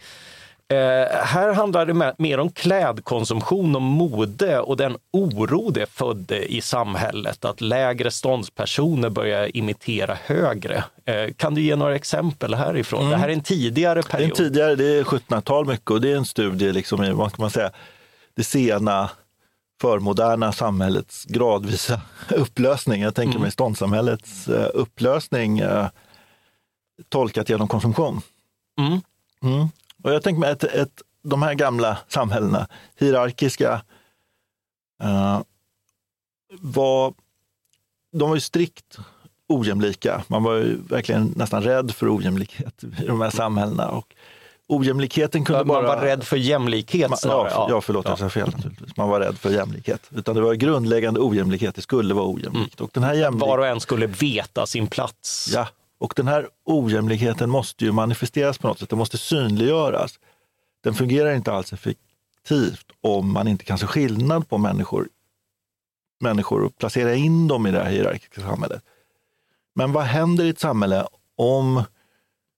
Eh, här handlar det mer om klädkonsumtion och mode och den oro det födde i samhället, att lägre ståndspersoner börjar imitera högre. Eh, kan du ge några exempel härifrån? Mm. Det här är en tidigare period. Det är, en tidigare, det är 1700-tal mycket och det är en studie liksom i, vad ska man säga, det sena förmoderna samhällets gradvisa upplösning. Jag tänker mm. mig ståndssamhällets uh, upplösning uh, tolkat genom konsumtion. Mm. Mm. Och jag tänker mig att ett, de här gamla samhällena, hierarkiska, uh, var, de var ju strikt ojämlika. Man var ju verkligen nästan rädd för ojämlikhet i de här samhällena. Och ojämlikheten kunde man bara... Man var rädd för jämlikhet snarare? Ja, ja förlåt, ja. jag sa fel naturligtvis. Man var rädd för jämlikhet. Utan det var grundläggande ojämlikhet, det skulle vara ojämlikt. Mm. Och den här jämlik... Var och en skulle veta sin plats. Ja, och den här ojämlikheten måste ju manifesteras på något sätt, den måste synliggöras. Den fungerar inte alls effektivt om man inte kan se skillnad på människor, människor och placera in dem i det här hierarkiska samhället. Men vad händer i ett samhälle om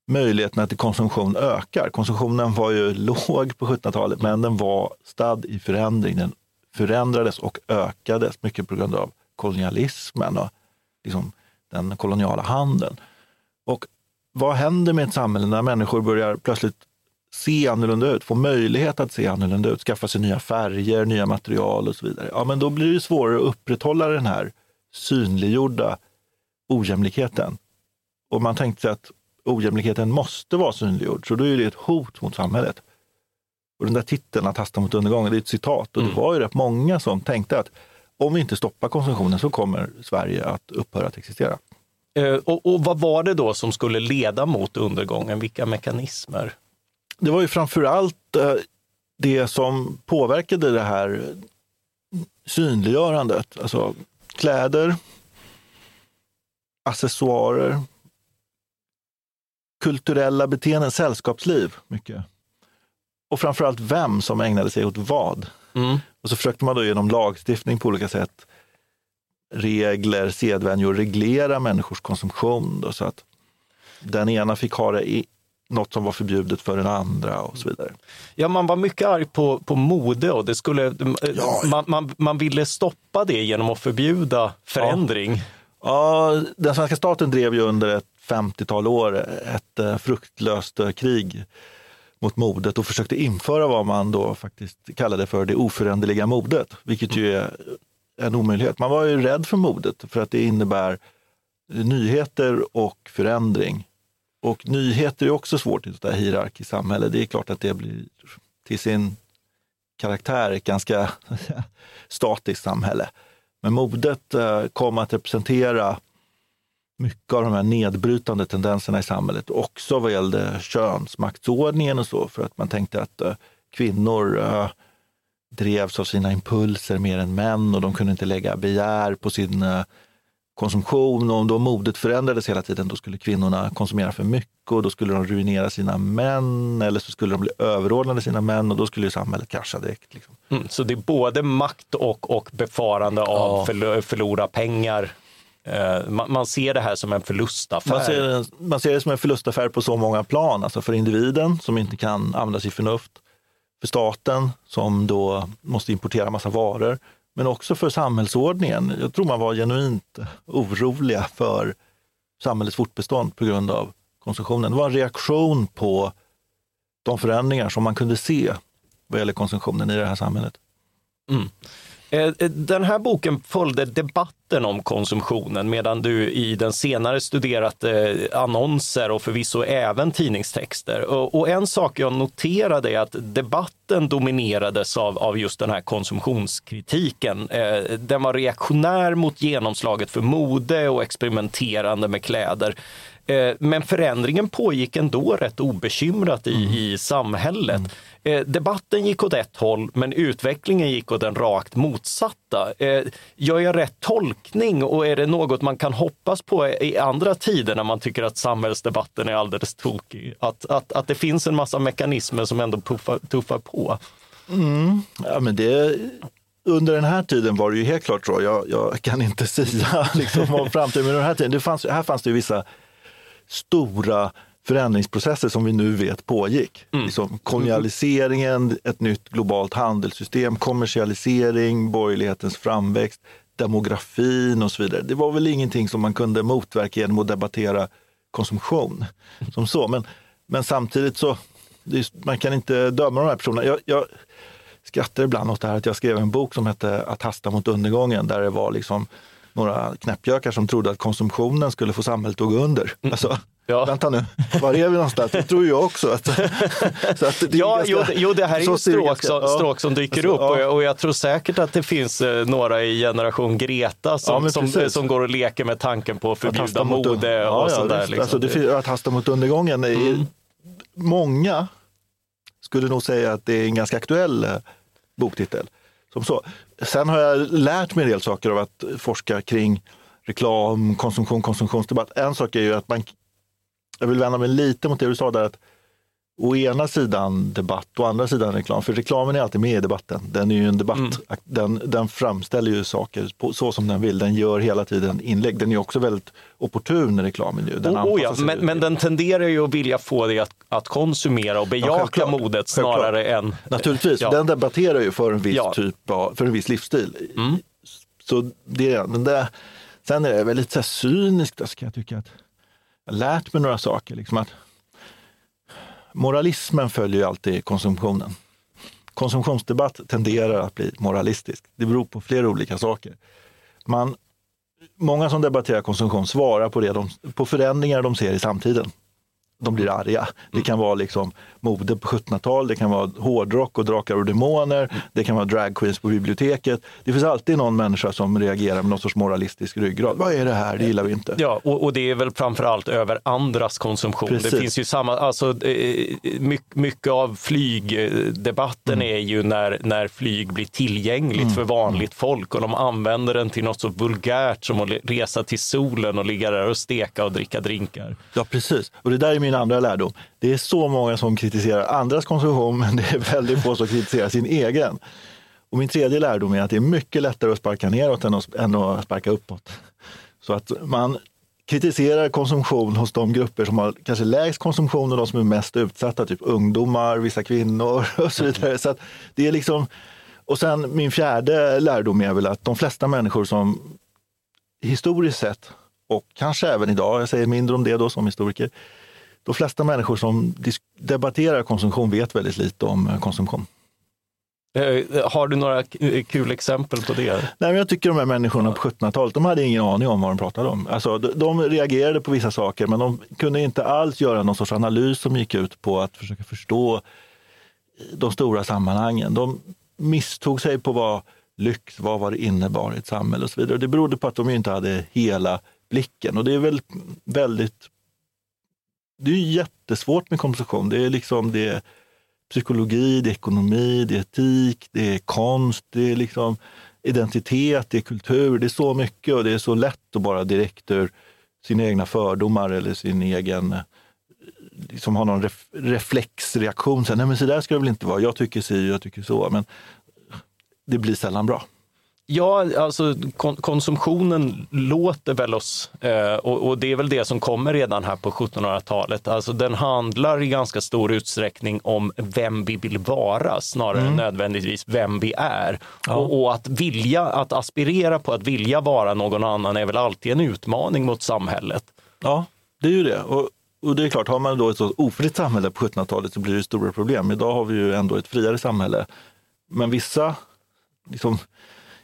möjligheterna till konsumtion ökar? Konsumtionen var ju låg på 1700-talet, men den var stadd i förändring. Den förändrades och ökades mycket på grund av kolonialismen och liksom, den koloniala handeln. Vad händer med ett samhälle när människor börjar plötsligt se annorlunda ut, få möjlighet att se annorlunda ut, skaffa sig nya färger, nya material och så vidare. Ja, men då blir det svårare att upprätthålla den här synliggjorda ojämlikheten. Och man tänkte sig att ojämlikheten måste vara synliggjord, så då är det ett hot mot samhället. Och den där titeln, Att hasta mot undergången, det är ett citat. Och det var ju rätt många som tänkte att om vi inte stoppar konsumtionen så kommer Sverige att upphöra att existera. Eh, och, och vad var det då som skulle leda mot undergången? Vilka mekanismer? Det var ju framför allt eh, det som påverkade det här synliggörandet. Alltså kläder, accessoarer, kulturella beteenden, sällskapsliv. mycket. Och framförallt vem som ägnade sig åt vad. Mm. Och så försökte man då genom lagstiftning på olika sätt, regler, sedvänjor, reglera människors konsumtion. Då, så att den ena fick ha det i något som var förbjudet för den andra och så vidare. Ja, man var mycket arg på, på mode och det skulle, Ja. man, man, man ville stoppa det genom att förbjuda förändring. Ja, den svenska staten drev ju under ett 50-tal år ett eh, fruktlöst eh, krig mot modet och försökte införa vad man då faktiskt kallade för det oföränderliga modet, vilket ju är en omöjlighet. Man var ju rädd för modet för att det innebär nyheter och förändring. Och nyheter är också svårt i ett hierarkiskt samhälle. Det är klart att det blir till sin karaktär ett ganska statiskt samhälle. Men modet eh, kom att representera mycket av de här nedbrytande tendenserna i samhället, också vad gällde könsmaktsordningen och så, för att man tänkte att eh, kvinnor eh, drevs av sina impulser mer än män och de kunde inte lägga begär på sin eh, konsumtion. Och om då modet förändrades hela tiden, då skulle kvinnorna konsumera för mycket och då skulle de ruinera sina män eller så skulle de bli överordnade sina män och då skulle ju samhället krascha direkt. Liksom. Mm, så det är både makt och, och befarande av Ja. förlo- förlora pengar. Eh, man, man ser det här som en förlustaffär. Man ser, man ser det som en förlustaffär på så många plan. Alltså för individen som inte kan använda sitt förnuft. För staten som då måste importera massa varor. Men också för samhällsordningen. Jag tror man var genuint oroliga för samhällets fortbestånd på grund av konsumtionen. Det var en reaktion på de förändringar som man kunde se vad gäller konsumtionen i det här samhället. Mm. Den här boken följde debatten om konsumtionen medan du i den senare studerat eh, annonser och förvisso även tidningstexter. Och, en sak jag noterade är att debatten dominerades av, av just den här konsumtionskritiken. Eh, Den var reaktionär mot genomslaget för mode och experimenterande med kläder. Eh, Men förändringen pågick ändå rätt obekymrat i, i samhället. Eh, Debatten gick åt ett håll, men utvecklingen gick åt den rakt motsatta. Eh, Gör jag rätt tolkning och är det något man kan hoppas på i andra tider när man tycker att samhällsdebatten är alldeles tokig? Att, att, att det finns en massa mekanismer som ändå puffar, tuffar på. Mm. Ja, men det, under den här tiden var det ju helt klart så. Jag, jag kan inte säga liksom, om framtiden, men den här, tiden, det fanns, här fanns det ju vissa stora förändringsprocesser som vi nu vet pågick. Liksom kolonialiseringen, ett nytt globalt handelssystem, kommersialisering, borgerlighetens framväxt, demografin och så vidare. Det var väl ingenting som man kunde motverka genom att debattera konsumtion som så. Men, men samtidigt så, det man kan inte döma de här personerna. Jag, jag skrattar ibland åt det här att jag skrev en bok som hette Att hasta mot undergången, där det var liksom några knäppjökar som trodde att konsumtionen skulle få samhället att gå under. Alltså, Ja. Vänta nu, var är vi någonstans? Det tror jag också. Att, så att det Ja, ganska- jo, jo, det här är ju stråk, som, ja. stråk som dyker upp och ja. jag, och jag tror säkert att det finns eh, några i generation Greta Ja, som, men som, som går och leker med tanken på att Att förbjuda mot mode och ja, sånt ja, där. Liksom. Alltså, det, fin- att hasta mot undergången, är, Mm. många skulle nog säga att det är en ganska aktuell eh, boktitel. Som så. Sen har jag lärt mig en del saker av att forska kring reklam, konsumtion, konsumtionsdebatt. En sak är ju att man, jag vill vända mig lite mot det du sa där, att å ena sidan debatt och å andra sidan reklam. För reklamen är alltid med i debatten. Den är ju en debatt. Mm. Den, den framställer ju saker på, så som den vill. Den gör hela tiden inlägg. Den är också väldigt opportun, reklamen. Ju. Den Oh, ja, men, men den tenderar ju att vilja få dig att, att konsumera och bejaka självklart. modet snarare än... Naturligtvis, Ja. den debatterar ju för en viss Ja. typ av, för en viss livsstil. Mm. Så det, den där, Sen är det väl lite så här cyniskt, alltså, kan jag tycka. att lärt mig några saker. Liksom att moralismen följer ju alltid konsumtionen. Konsumtionsdebatt tenderar att bli moralistisk. Det beror på flera olika saker. Man, många som debatterar konsumtion svarar på, det de, på förändringar de ser i samtiden de blir arga. Det kan vara liksom mode på 1700-tal, det kan vara hårdrock och drakar och demoner, det kan vara dragqueens på biblioteket. Det finns alltid någon människa som reagerar med någon sorts moralistisk ryggrad. Vad är det här? Det gillar vi inte. Ja, och, och det är väl framförallt över andras konsumtion. Precis. Det finns ju samma, alltså eh, mycket, mycket av flygdebatten Mm. är ju när, när flyg blir tillgängligt för vanligt folk och de använder den till något så vulgärt som att resa till solen och ligga där och steka och dricka drinkar. Ja, precis. Och det där är min min andra lärdom. Det är så många som kritiserar andras konsumtion, men det är väldigt få som kritiserar sin egen. Och min tredje lärdom är att det är mycket lättare att sparka neråt än att, än att sparka uppåt. Så att man kritiserar konsumtion hos de grupper som har kanske lägst konsumtion och de som är mest utsatta, typ ungdomar, vissa kvinnor och så vidare. Så att det är liksom... Och sen min fjärde lärdom är väl att de flesta människor som historiskt sett, och kanske även idag, jag säger mindre om det då som historiker, de flesta människor som debatterar konsumtion vet väldigt lite om eh, konsumtion. Eh, Har du några k- kul exempel på det? Nej, men jag tycker de här människorna på 1700-talet, de hade ingen aning om vad de pratade om. Alltså, de, de reagerade på vissa saker, men de kunde inte alls göra någon sorts analys som gick ut på att försöka förstå de stora sammanhangen. De misstog sig på vad lyx var, vad det innebar i ett samhälle och så vidare. Det berodde på att de inte hade hela blicken och det är väl väldigt det är jättesvårt med komposition. Det är liksom det är psykologi, det är ekonomi, det är etik, det är konst, det är liksom identitet, det är kultur. Det är så mycket och det är så lätt att bara direkt ur sina egna fördomar eller sin egen eh, liksom ha någon ref, reflexreaktion. Så, Nej men så där ska det väl inte vara. Jag tycker si, jag tycker så. Men det blir sällan bra. Ja, alltså kon konsumtionen låter väl oss, eh, och, och det är väl det som kommer redan här på 1700-talet. Alltså den handlar i ganska stor utsträckning om vem vi vill vara snarare än nödvändigtvis vem vi är. Och, och att vilja, att aspirera på att vilja vara någon annan är väl alltid en utmaning mot samhället. Ja, det är ju det. Och, och det är klart, har man då ett så ofritt samhälle på 1700-talet så blir det stora problem. Idag har vi ju ändå ett friare samhälle. Men vissa liksom,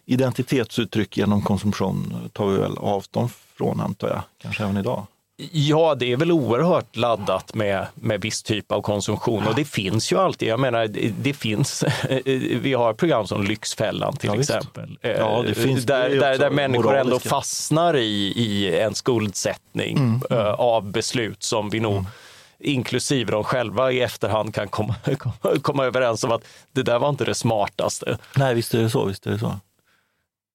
identitetsuttryck genom konsumtion tar vi väl avstånd från, antar jag. Kanske även idag. Ja, det är väl oerhört laddat med, med viss typ av konsumtion och det finns ju alltid. Jag menar, det, det finns, vi har program som Lyxfällan till Ja, exempel. Eh, Ja, det finns- det där, är där, där människor ändå moraliska. fastnar i, i en skuldsättning Mm, eh, av beslut som vi nog inklusive de själva i efterhand kan komma, komma överens om att det där var inte det smartaste. Nej, visst är det så. Visst är det så.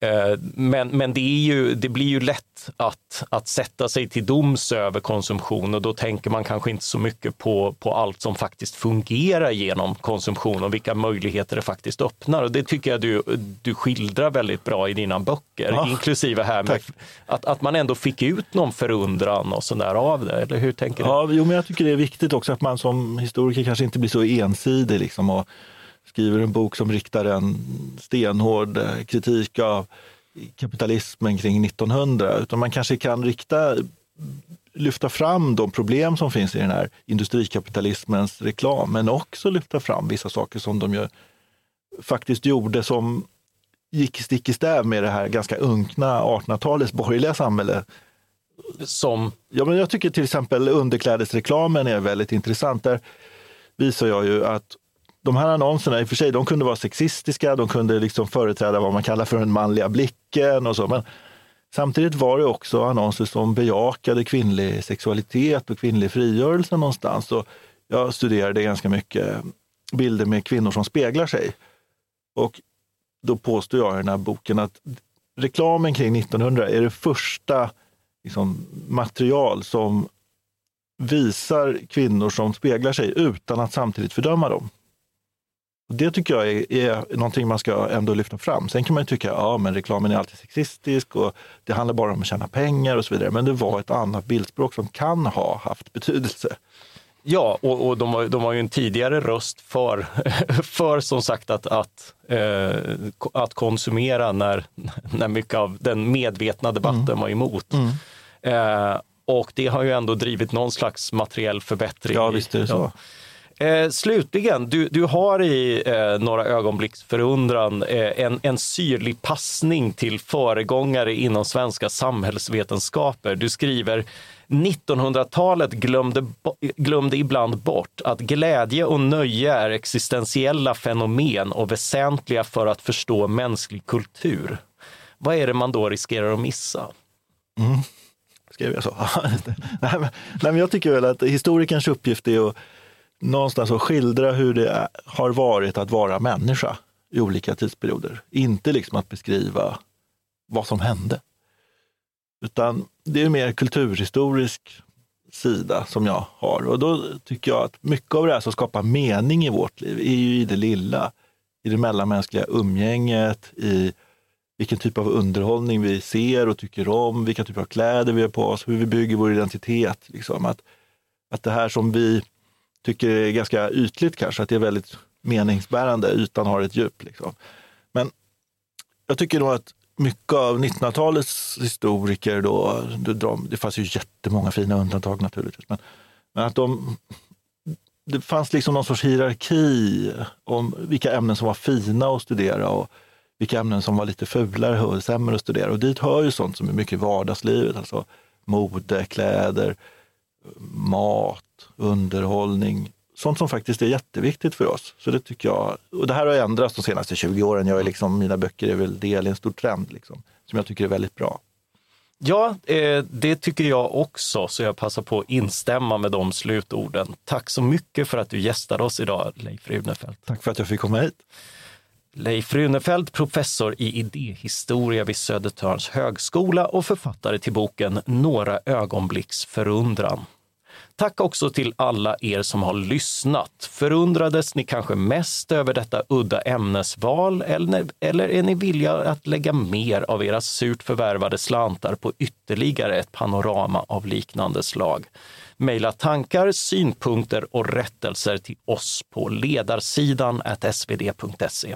Eh, Men, men det, är ju, det blir ju lätt att, att sätta sig till doms över konsumtion och då tänker man kanske inte så mycket på, på allt som faktiskt fungerar genom konsumtion och vilka möjligheter det faktiskt öppnar. Och det tycker jag du, du skildrar väldigt bra i dina böcker, Ja, inklusive här med tack. att, att man ändå fick ut någon förundran och sådär av det. Eller hur tänker du? Ja, jo, men jag tycker det är viktigt också att man som historiker kanske inte blir så ensidig liksom, och skriver en bok som riktar en stenhård eh, kritik av kapitalismen kring 1900, utan man kanske kan rikta lyfta fram de problem som finns i den här industrikapitalismens reklam, men också lyfta fram vissa saker som de ju faktiskt gjorde som gick stick i stäv med det här ganska unkna 1800-talets borgerliga samhälle. Som, Ja, men jag tycker till exempel underklädesreklamen är väldigt intressant. Där visar jag ju att de här annonserna, i och för sig, de kunde vara sexistiska, de kunde liksom företräda vad man kallar för den manliga blicken och så. Men samtidigt var det också annonser som bejakade kvinnlig sexualitet och kvinnlig frigörelse någonstans. Och jag studerade ganska mycket bilder med kvinnor som speglar sig. Och då påstår jag i den här boken att reklamen kring 1900 är det första liksom, material som visar kvinnor som speglar sig utan att samtidigt fördöma dem. Det tycker jag är, är någonting man ska ändå lyfta fram. Sen kan man ju tycka ja, men reklamen är alltid sexistisk och det handlar bara om att tjäna pengar och så vidare. Men det var ett annat bildspråk som kan ha haft betydelse. Ja, och, och de, var, de var ju en tidigare röst för, för som sagt att, att, eh, att konsumera när, när mycket av den medvetna debatten mm. var emot. Mm. Eh, och det har ju ändå drivit någon slags materiell förbättring. Ja, visst är det så. Ja. Eh, slutligen, du, du har i eh, några ögonblicks förundran eh, en, en syrlig passning till föregångare inom svenska samhällsvetenskaper. Du skriver 1900-talet glömde, glömde ibland bort att glädje och nöje är existentiella fenomen och väsentliga för att förstå mänsklig kultur. Vad är det man då riskerar att missa? Mm. Skrev jag så? nej, men, nej, men jag tycker väl att historikerns uppgift är att någonstans att skildra hur det har varit att vara människa i olika tidsperioder. Inte liksom att beskriva vad som hände. Utan det är mer kulturhistorisk sida som jag har. Och då tycker jag att mycket av det här som skapar mening i vårt liv är ju i det lilla. I det mellanmänskliga umgänget, i vilken typ av underhållning vi ser och tycker om, vilka typer av kläder vi har på oss, hur vi bygger vår identitet. Liksom. Att, att det här som vi tycker är ganska ytligt kanske, att det är väldigt meningsbärande, ytan har ett djup. Liksom. Men jag tycker nog att mycket av 1900-talets historiker, då, de, det fanns ju jättemånga fina undantag naturligtvis, men, men att de, det fanns liksom någon sorts hierarki om vilka ämnen som var fina att studera och vilka ämnen som var lite fulare och sämre att studera. Och dit hör ju sånt som är mycket i vardagslivet, alltså mode, kläder, mat, underhållning, sånt som faktiskt är jätteviktigt för oss. Så det tycker jag, och det här har ändrats de senaste 20 åren. Jag är liksom, mina böcker är väl del i en stor trend liksom, som jag tycker är väldigt bra. Ja, eh, det tycker jag också, så jag passar på att instämma med de slutorden. Tack så mycket för att du gästade oss idag, Leif Runefelt. Tack för att jag fick komma hit. Leif Runefelt, professor i idéhistoria vid Södertörns högskola och författare till boken Några ögonblicks förundran. Tack också till alla er som har lyssnat. Förundrades ni kanske mest över detta udda ämnesval eller, eller är ni villiga att lägga mer av era surt förvärvade slantar på ytterligare ett panorama av liknande slag? Mejla tankar, synpunkter och rättelser till oss på ledarsidan svd.se.